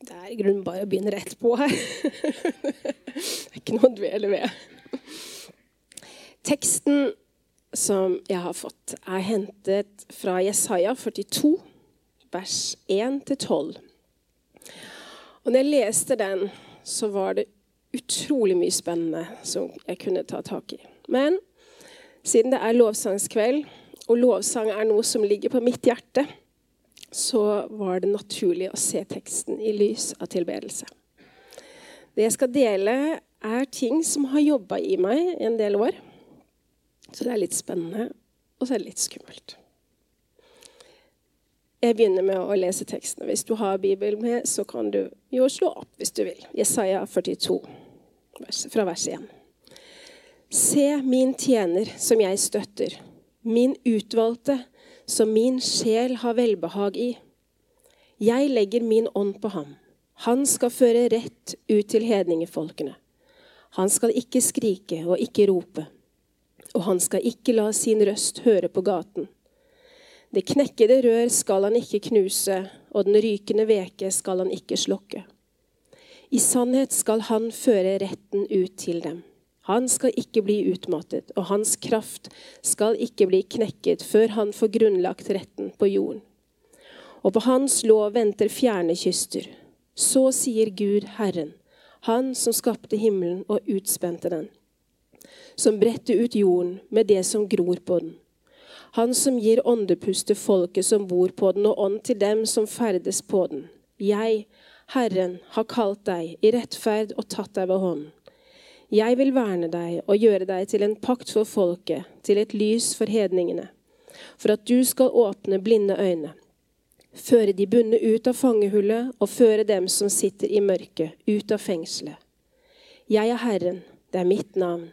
Det er i grunnen bare å begynne rett på her. det er ikke noe å dvele ved. Teksten som jeg har fått, er hentet fra Jesaja 42, vers 1-12. Og når jeg leste den, så var det utrolig mye spennende som jeg kunne ta tak i. Men siden det er lovsangskveld, og lovsang er noe som ligger på mitt hjerte, så var det naturlig å se teksten i lys av tilbedelse. Det jeg skal dele, er ting som har jobba i meg en del år. Så det er litt spennende, og så er det litt skummelt. Jeg begynner med å lese teksten. Hvis du har Bibelen med, så kan du jo slå opp hvis du vil. Jesaja 42, fra vers 1. Se min tjener som jeg støtter, min utvalgte som min sjel har velbehag i. Jeg legger min ånd på ham. Han skal føre rett ut til hedningefolkene. Han skal ikke skrike og ikke rope, og han skal ikke la sin røst høre på gaten. Det knekkede rør skal han ikke knuse, og den rykende veke skal han ikke slokke. I sannhet skal han føre retten ut til dem. Han skal ikke bli utmattet, og hans kraft skal ikke bli knekket før han får grunnlagt retten på jorden. Og på hans lov venter fjerne kyster. Så sier Gud Herren, han som skapte himmelen og utspente den, som bredte ut jorden med det som gror på den. Han som gir åndepust til folket som bor på den, og ånd til dem som ferdes på den. Jeg, Herren, har kalt deg i rettferd og tatt deg ved hånden. Jeg vil verne deg og gjøre deg til en pakt for folket, til et lys for hedningene, for at du skal åpne blinde øyne, føre de bunne ut av fangehullet og føre dem som sitter i mørket, ut av fengselet. Jeg er Herren, det er mitt navn.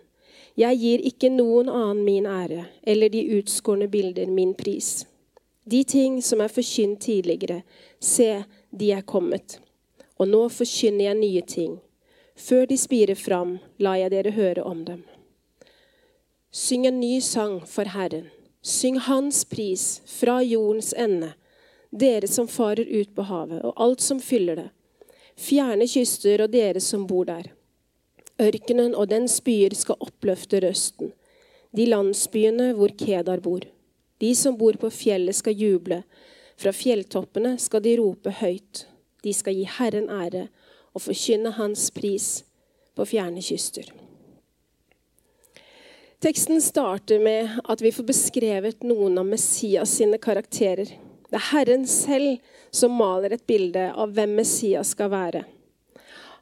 Jeg gir ikke noen annen min ære, eller de utskårne bilder min pris. De ting som er forkynt tidligere, se, de er kommet. Og nå forkynner jeg nye ting før de spirer fram, lar jeg dere høre om dem. Syng en ny sang for Herren. Syng Hans pris fra jordens ende, dere som farer ut på havet, og alt som fyller det. Fjerne kyster og dere som bor der. Ørkenen og dens byer skal oppløfte røsten, de landsbyene hvor Kedar bor. De som bor på fjellet, skal juble. Fra fjelltoppene skal de rope høyt. De skal gi Herren ære og forkynne hans pris på fjerne kyster. Teksten starter med at vi får beskrevet noen av Messias sine karakterer. Det er Herren selv som maler et bilde av hvem Messias skal være.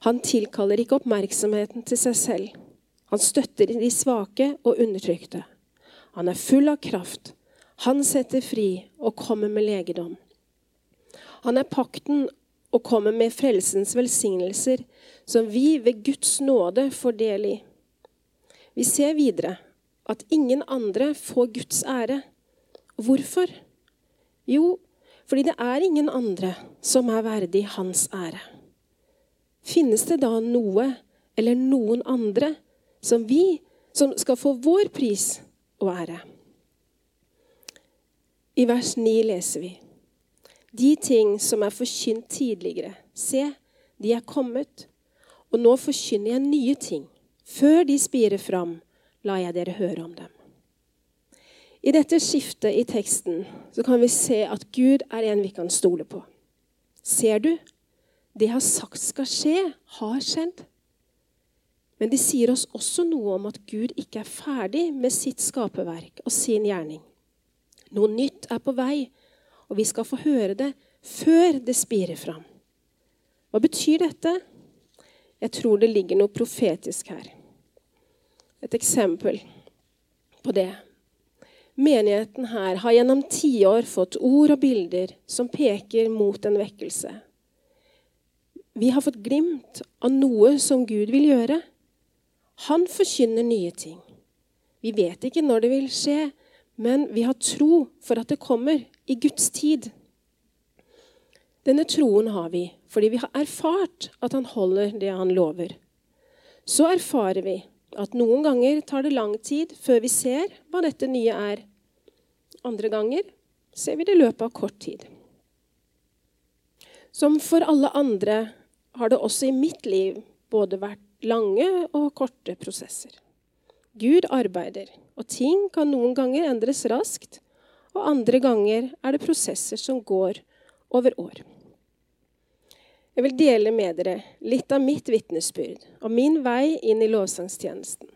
Han tilkaller ikke oppmerksomheten til seg selv. Han støtter de svake og undertrykte. Han er full av kraft. Han setter fri og kommer med legedom. Han er pakten og kommer med frelsens velsignelser, som vi ved Guds nåde får del i. Vi ser videre at ingen andre får Guds ære. Hvorfor? Jo, fordi det er ingen andre som er verdig hans ære. Finnes det da noe eller noen andre som vi som skal få vår pris og ære? I vers 9 leser vi de ting som er forkynt tidligere, se, de er kommet. Og nå forkynner jeg nye ting. Før de spirer fram, lar jeg dere høre om dem. I dette skiftet i teksten så kan vi se at Gud er en vi kan stole på. Ser du? Det jeg har sagt skal skje, har skjedd. Men det sier oss også noe om at Gud ikke er ferdig med sitt skaperverk og sin gjerning. Noe nytt er på vei, og vi skal få høre det før det spirer fram. Hva betyr dette? Jeg tror det ligger noe profetisk her. Et eksempel på det. Menigheten her har gjennom tiår fått ord og bilder som peker mot en vekkelse. Vi har fått glimt av noe som Gud vil gjøre. Han forkynner nye ting. Vi vet ikke når det vil skje, men vi har tro for at det kommer i Guds tid. Denne troen har vi fordi vi har erfart at han holder det han lover. Så erfarer vi at noen ganger tar det lang tid før vi ser hva dette nye er. Andre ganger ser vi det i løpet av kort tid. Som for alle andre har det også i mitt liv både vært lange og korte prosesser. Gud arbeider, og ting kan noen ganger endres raskt, og andre ganger er det prosesser som går over år. Jeg vil dele med dere litt av mitt vitnesbyrd og min vei inn i lovsangstjenesten.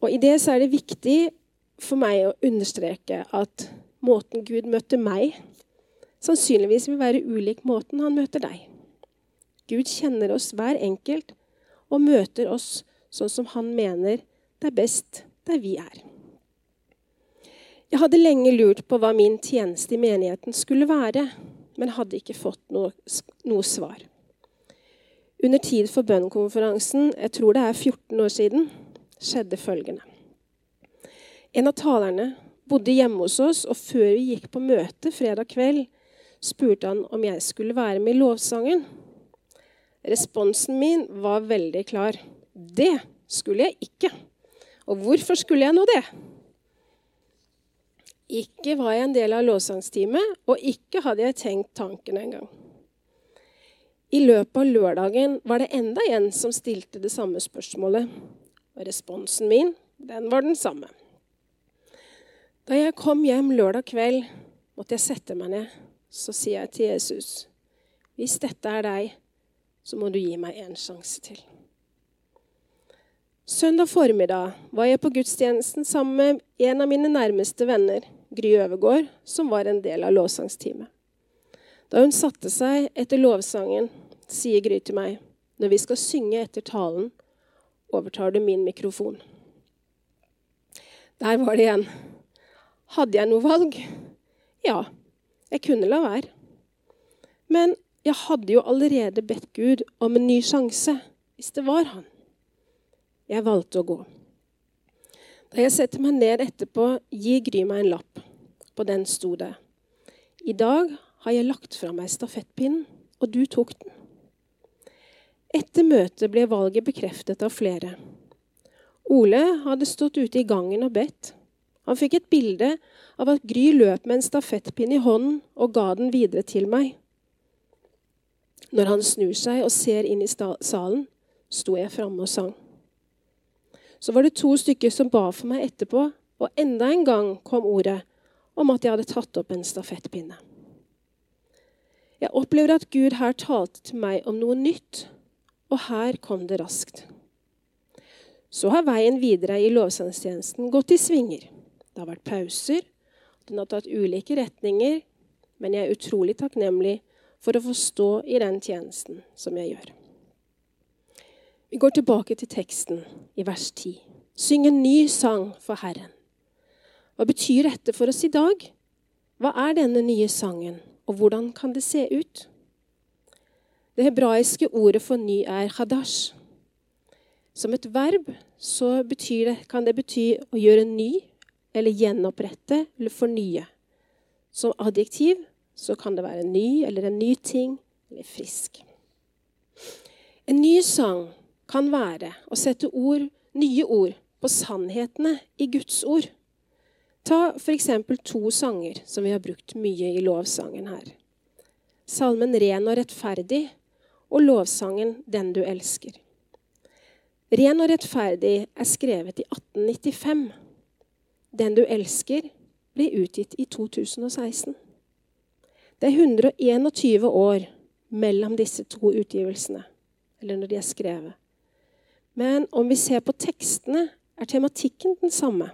Og I det så er det viktig for meg å understreke at måten Gud møter meg, sannsynligvis vil være ulik måten han møter deg. Gud kjenner oss hver enkelt og møter oss sånn som han mener det er best der vi er. Jeg hadde lenge lurt på hva min tjeneste i menigheten skulle være, men hadde ikke fått noe, noe svar. Under tid for bønnkonferansen, jeg tror det er 14 år siden, skjedde følgende. En av talerne bodde hjemme hos oss, og før vi gikk på møte fredag kveld, spurte han om jeg skulle være med i lovsangen. Responsen min var veldig klar. Det skulle jeg ikke. Og hvorfor skulle jeg nå det? Ikke var jeg en del av lovsangsteamet, og ikke hadde jeg tenkt tanken engang. I løpet av lørdagen var det enda en som stilte det samme spørsmålet. Og responsen min, den var den samme. Da jeg kom hjem lørdag kveld, måtte jeg sette meg ned. Så sier jeg til Jesus, hvis dette er deg, så må du gi meg en sjanse til. Søndag formiddag var jeg på gudstjenesten sammen med en av mine nærmeste venner, Gry Øvergård, som var en del av lovsangsteamet. Da hun satte seg etter lovsangen, sier Gry til meg, når vi skal synge etter talen, overtar du min mikrofon. Der var det igjen. Hadde jeg noe valg? Ja, jeg kunne la være. Men jeg hadde jo allerede bedt Gud om en ny sjanse, hvis det var han. Jeg valgte å gå. Da jeg setter meg ned etterpå, gir Gry meg en lapp. På den sto det I dag har jeg lagt fra meg stafettpinnen, og du tok den. Etter møtet ble valget bekreftet av flere. Ole hadde stått ute i gangen og bedt. Han fikk et bilde av at Gry løp med en stafettpinn i hånden og ga den videre til meg. Når han snur seg og ser inn i salen, sto jeg framme og sang. Så var det to stykker som ba for meg etterpå, og enda en gang kom ordet om at jeg hadde tatt opp en stafettpinne. Jeg opplever at Gud her talte til meg om noe nytt, og her kom det raskt. Så har veien videre i lovsangstjenesten gått i svinger. Det har vært pauser, den har tatt ulike retninger, men jeg er utrolig takknemlig for å få stå i den tjenesten som jeg gjør. Vi går tilbake til teksten i vers 10. Syng en ny sang for Herren. Hva betyr dette for oss i dag? Hva er denne nye sangen, og hvordan kan det se ut? Det hebraiske ordet for ny er hadash. Som et verb det, kan det bety å gjøre ny eller gjenopprette eller fornye. Som adjektiv så kan det være ny eller en ny ting eller frisk. En ny sang kan være å sette ord, nye ord på sannhetene i Guds ord. Ta f.eks. to sanger som vi har brukt mye i lovsangen her. Salmen 'Ren og rettferdig' og lovsangen 'Den du elsker'. 'Ren og rettferdig' er skrevet i 1895. 'Den du elsker' ble utgitt i 2016. Det er 121 år mellom disse to utgivelsene, eller når de er skrevet. Men om vi ser på tekstene, er tematikken den samme.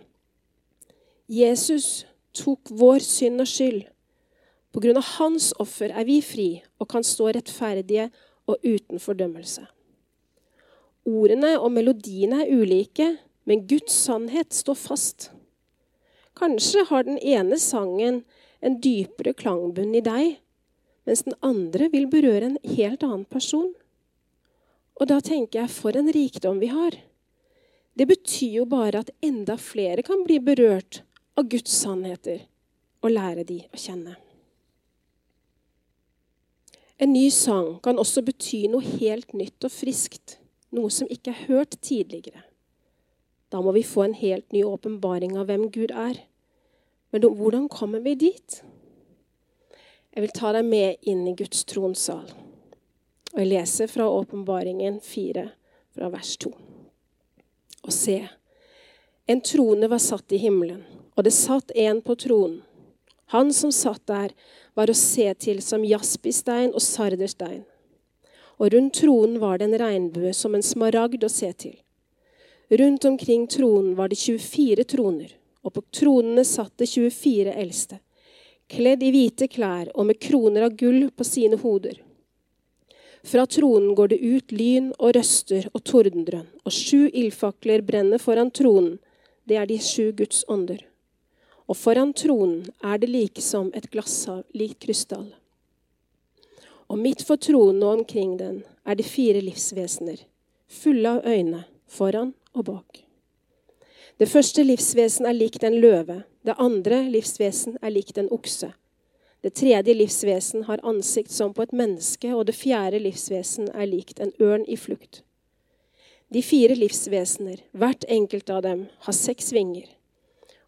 Jesus tok vår synd og skyld. På grunn av hans offer er vi fri og kan stå rettferdige og uten fordømmelse. Ordene og melodiene er ulike, men Guds sannhet står fast. Kanskje har den ene sangen en dypere klangbunn i deg, mens den andre vil berøre en helt annen person. Og da tenker jeg, for en rikdom vi har. Det betyr jo bare at enda flere kan bli berørt av Guds sannheter og lære de å kjenne. En ny sang kan også bety noe helt nytt og friskt, noe som ikke er hørt tidligere. Da må vi få en helt ny åpenbaring av hvem Gud er. Men hvordan kommer vi dit? Jeg vil ta deg med inn i Guds tronsal. Og jeg leser fra Åpenbaringen 4, fra vers 2. Og se, en trone var satt i himmelen, og det satt en på tronen. Han som satt der, var å se til som jaspistein og sarderstein. Og rundt tronen var det en regnbue som en smaragd å se til. Rundt omkring tronen var det 24 troner, og på tronene satt det 24 eldste, kledd i hvite klær og med kroner av gull på sine hoder. Fra tronen går det ut lyn og røster og tordendrønn, og sju ildfakler brenner foran tronen. Det er de sju Guds ånder. Og foran tronen er det like som et glasshav lik krystall. Og midt for tronen og omkring den er det fire livsvesener, fulle av øyne, foran og bak. Det første livsvesen er likt en løve. Det andre livsvesen er likt en okse. Det tredje livsvesen har ansikt som på et menneske, og det fjerde livsvesen er likt en ørn i flukt. De fire livsvesener, hvert enkelt av dem, har seks vinger,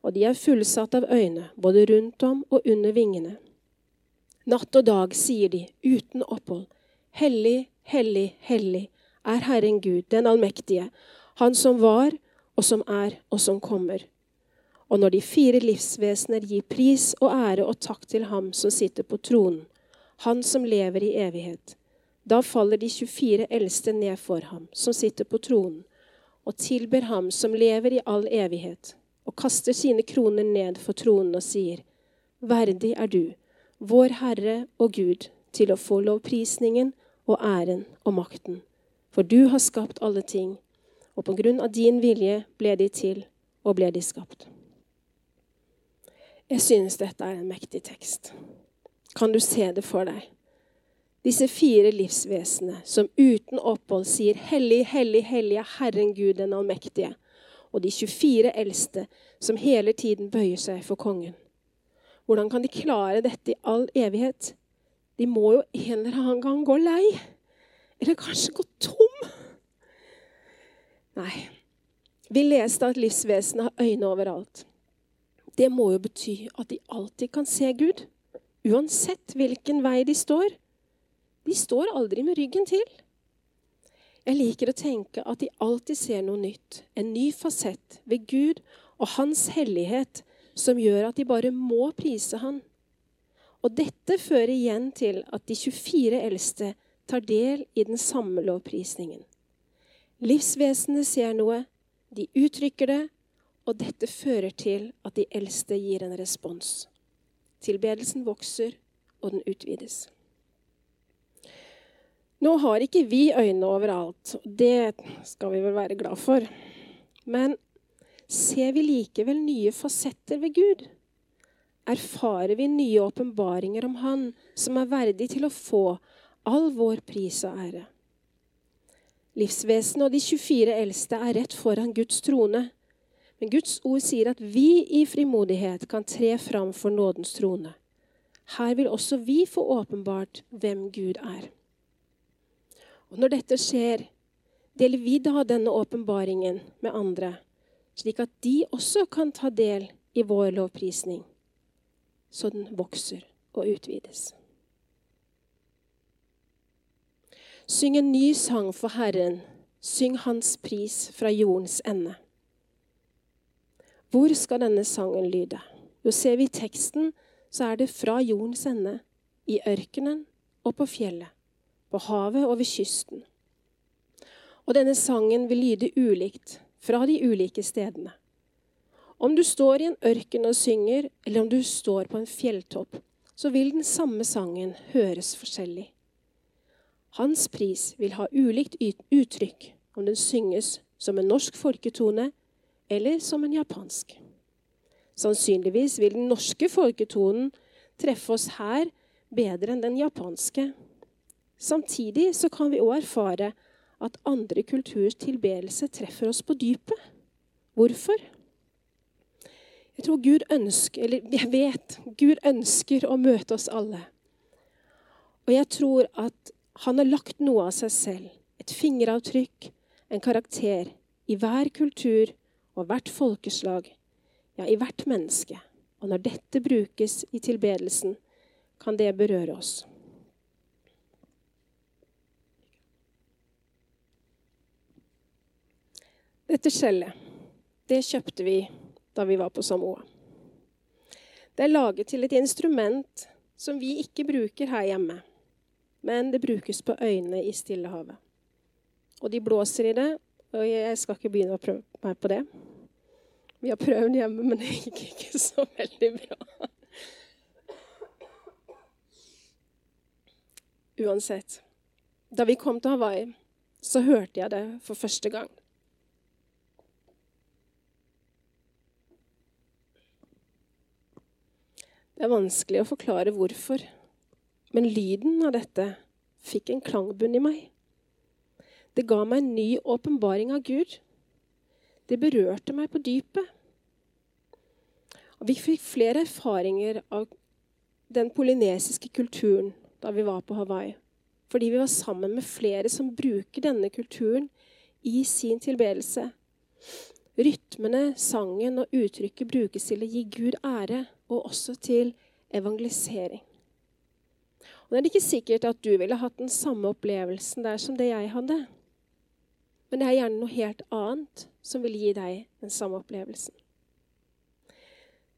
og de er fullsatt av øyne, både rundt om og under vingene. Natt og dag sier de, uten opphold, Hellig, hellig, hellig er Herren Gud, den allmektige, Han som var, og som er, og som kommer. Og når de fire livsvesener gir pris og ære og takk til ham som sitter på tronen, han som lever i evighet, da faller de 24 eldste ned for ham som sitter på tronen, og tilber ham som lever i all evighet, og kaster sine kroner ned for tronen og sier, Verdig er du, vår Herre og Gud, til å få lovprisningen og æren og makten. For du har skapt alle ting, og på grunn av din vilje ble de til og ble de skapt. Jeg synes dette er en mektig tekst. Kan du se det for deg? Disse fire livsvesenene som uten opphold sier 'Hellig, hellig, hellig er Herren Gud den allmektige', og de 24 eldste som hele tiden bøyer seg for kongen. Hvordan kan de klare dette i all evighet? De må jo en eller annen gang gå lei. Eller kanskje gå tom. Nei. Vi leste at livsvesenet har øyne overalt. Det må jo bety at de alltid kan se Gud, uansett hvilken vei de står. De står aldri med ryggen til. Jeg liker å tenke at de alltid ser noe nytt, en ny fasett ved Gud og Hans hellighet, som gjør at de bare må prise Han. Og dette fører igjen til at de 24 eldste tar del i den samme lovprisningen. Livsvesenet ser noe, de uttrykker det, og dette fører til at de eldste gir en respons. Tilbedelsen vokser, og den utvides. Nå har ikke vi øyne overalt, og det skal vi vel være glad for. Men ser vi likevel nye fasetter ved Gud? Erfarer vi nye åpenbaringer om Han som er verdig til å få all vår pris og ære? Livsvesenet og de 24 eldste er rett foran Guds trone. Men Guds ord sier at vi i frimodighet kan tre fram for nådens trone. Her vil også vi få åpenbart hvem Gud er. Og Når dette skjer, deler vi da denne åpenbaringen med andre, slik at de også kan ta del i vår lovprisning, så den vokser og utvides. Syng en ny sang for Herren. Syng Hans pris fra jordens ende. Hvor skal denne sangen lyde? Jo, ser vi teksten, så er det fra jordens ende, i ørkenen og på fjellet, på havet og ved kysten. Og denne sangen vil lyde ulikt fra de ulike stedene. Om du står i en ørken og synger, eller om du står på en fjelltopp, så vil den samme sangen høres forskjellig. Hans pris vil ha ulikt uttrykk om den synges som en norsk folketone eller som en japansk. Sannsynligvis vil den norske folketonen treffe oss her bedre enn den japanske. Samtidig så kan vi òg erfare at andre kulturers tilbedelse treffer oss på dypet. Hvorfor? Jeg tror Gud ønsker, eller jeg vet Gud ønsker å møte oss alle. Og jeg tror at han har lagt noe av seg selv, et fingeravtrykk, en karakter, i hver kultur og hvert folkeslag, ja, i hvert menneske. Og når dette brukes i tilbedelsen, kan det berøre oss. Dette skjellet, det kjøpte vi da vi var på Samoa. Det er laget til et instrument som vi ikke bruker her hjemme, men det brukes på øyene i Stillehavet. Og de blåser i det, og jeg skal ikke begynne å prøve meg på det. Vi har prøvd hjemme, men det gikk ikke så veldig bra. Uansett. Da vi kom til Hawaii, så hørte jeg det for første gang. Det er vanskelig å forklare hvorfor, men lyden av dette fikk en klangbunn i meg. Det ga meg en ny åpenbaring av Gud. Det berørte meg på dypet. Og vi fikk flere erfaringer av den polynesiske kulturen da vi var på Hawaii. Fordi vi var sammen med flere som bruker denne kulturen i sin tilbedelse. Rytmene, sangen og uttrykket brukes til å gi Gud ære, og også til evangelisering. Og Det er ikke sikkert at du ville hatt den samme opplevelsen der som det jeg hadde. Men det er gjerne noe helt annet som vil gi deg den samme opplevelsen.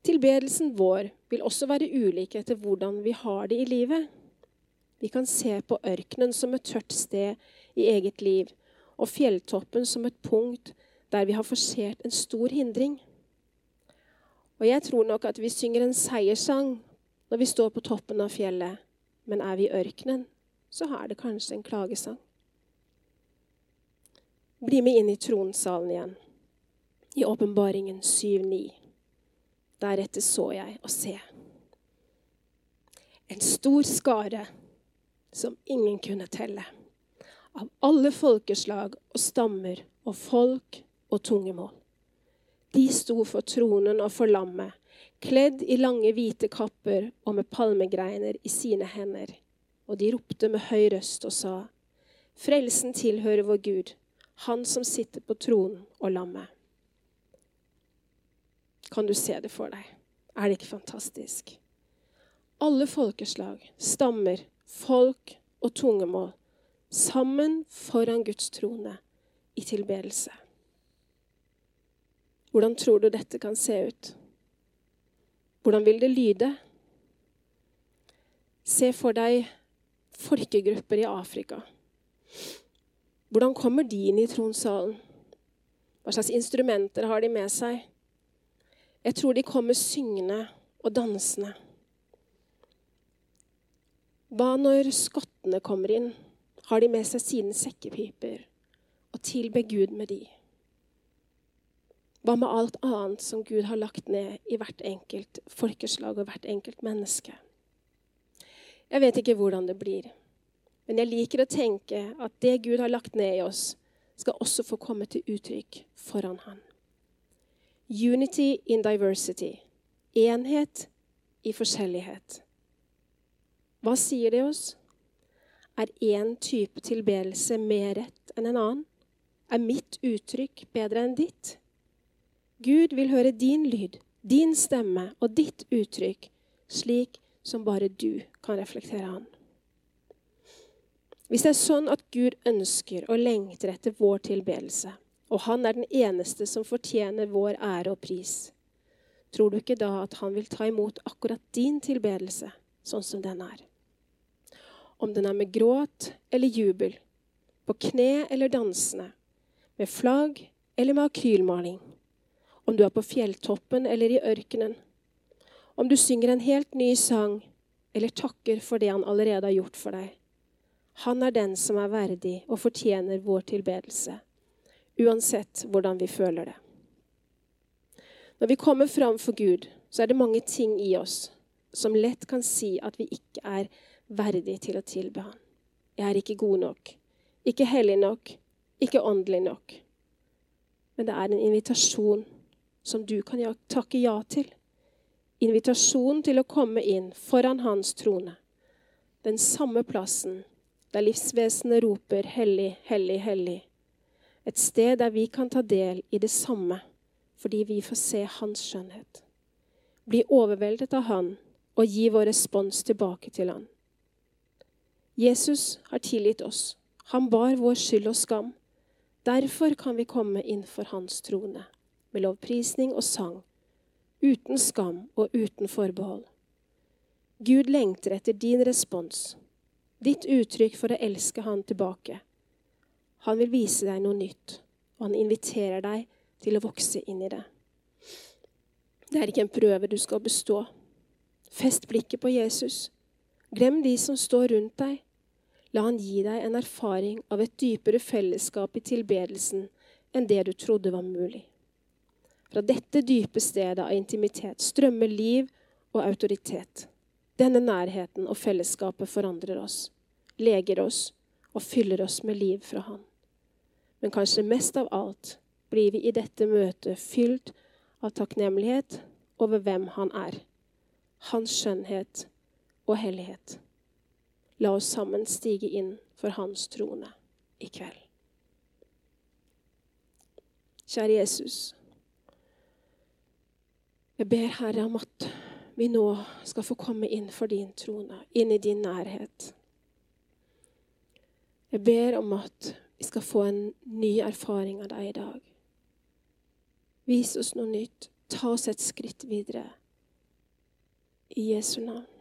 Tilbedelsen vår vil også være ulik etter hvordan vi har det i livet. Vi kan se på ørkenen som et tørt sted i eget liv, og fjelltoppen som et punkt der vi har forsert en stor hindring. Og jeg tror nok at vi synger en seierssang når vi står på toppen av fjellet, men er vi i ørkenen, så er det kanskje en klagesang. Bli med inn i tronsalen igjen, i åpenbaringen 7.9. Deretter så jeg og se. En stor skare som ingen kunne telle. Av alle folkeslag og stammer og folk og tungemål. De sto for tronen og for lammet, kledd i lange, hvite kapper og med palmegreiner i sine hender. Og de ropte med høy røst og sa, Frelsen tilhører vår Gud, Han som sitter på tronen og lammet. Kan du se det for deg? Er det ikke fantastisk? Alle folkeslag, stammer, folk og tungemål sammen foran Guds trone i tilbedelse. Hvordan tror du dette kan se ut? Hvordan vil det lyde? Se for deg folkegrupper i Afrika. Hvordan kommer de inn i tronsalen? Hva slags instrumenter har de med seg? Jeg tror de kommer syngende og dansende. Hva når skottene kommer inn? Har de med seg sine sekkepiper og tilber Gud med de? Hva med alt annet som Gud har lagt ned i hvert enkelt folkeslag og hvert enkelt menneske? Jeg vet ikke hvordan det blir, men jeg liker å tenke at det Gud har lagt ned i oss, skal også få komme til uttrykk foran Han. Unity in diversity. Enhet i forskjellighet. Hva sier det oss? Er én type tilbedelse mer rett enn en annen? Er mitt uttrykk bedre enn ditt? Gud vil høre din lyd, din stemme og ditt uttrykk, slik som bare du kan reflektere Han. Hvis det er sånn at Gud ønsker og lengter etter vår tilbedelse, og Han er den eneste som fortjener vår ære og pris, tror du ikke da at Han vil ta imot akkurat din tilbedelse sånn som den er? Om den er med gråt eller jubel, på kne eller dansende, med flagg eller med akrylmaling, om du er på fjelltoppen eller i ørkenen, om du synger en helt ny sang eller takker for det han allerede har gjort for deg. Han er den som er verdig og fortjener vår tilbedelse, uansett hvordan vi føler det. Når vi kommer fram for Gud, så er det mange ting i oss som lett kan si at vi ikke er verdig til å tilbe Han. Jeg er ikke god nok, ikke hellig nok, ikke åndelig nok. Men det er en invitasjon som du kan takke ja til. Invitasjon til å komme inn foran Hans trone. Den samme plassen der livsvesenet roper 'Hellig, hellig, hellig'. Et sted der vi kan ta del i det samme fordi vi får se Hans skjønnhet. Bli overveldet av Han og gi vår respons tilbake til han. Jesus har tilgitt oss. Han bar vår skyld og skam. Derfor kan vi komme inn for hans trone med lovprisning og sang, uten skam og uten forbehold. Gud lengter etter din respons, ditt uttrykk for å elske han tilbake. Han vil vise deg noe nytt, og han inviterer deg til å vokse inn i det. Det er ikke en prøve du skal bestå. Fest blikket på Jesus. Glem de som står rundt deg. La han gi deg en erfaring av et dypere fellesskap i tilbedelsen enn det du trodde var mulig. Fra dette dype stedet av intimitet strømmer liv og autoritet. Denne nærheten og fellesskapet forandrer oss, leger oss og fyller oss med liv fra Han. Men kanskje mest av alt blir vi i dette møtet fylt av takknemlighet over hvem Han er, Hans skjønnhet og hellighet. La oss sammen stige inn for Hans trone i kveld. Kjære Jesus. Jeg ber Herre om at vi nå skal få komme inn for din trone, inn i din nærhet. Jeg ber om at vi skal få en ny erfaring av deg i dag. Vis oss noe nytt. Ta oss et skritt videre. I Jesu navn.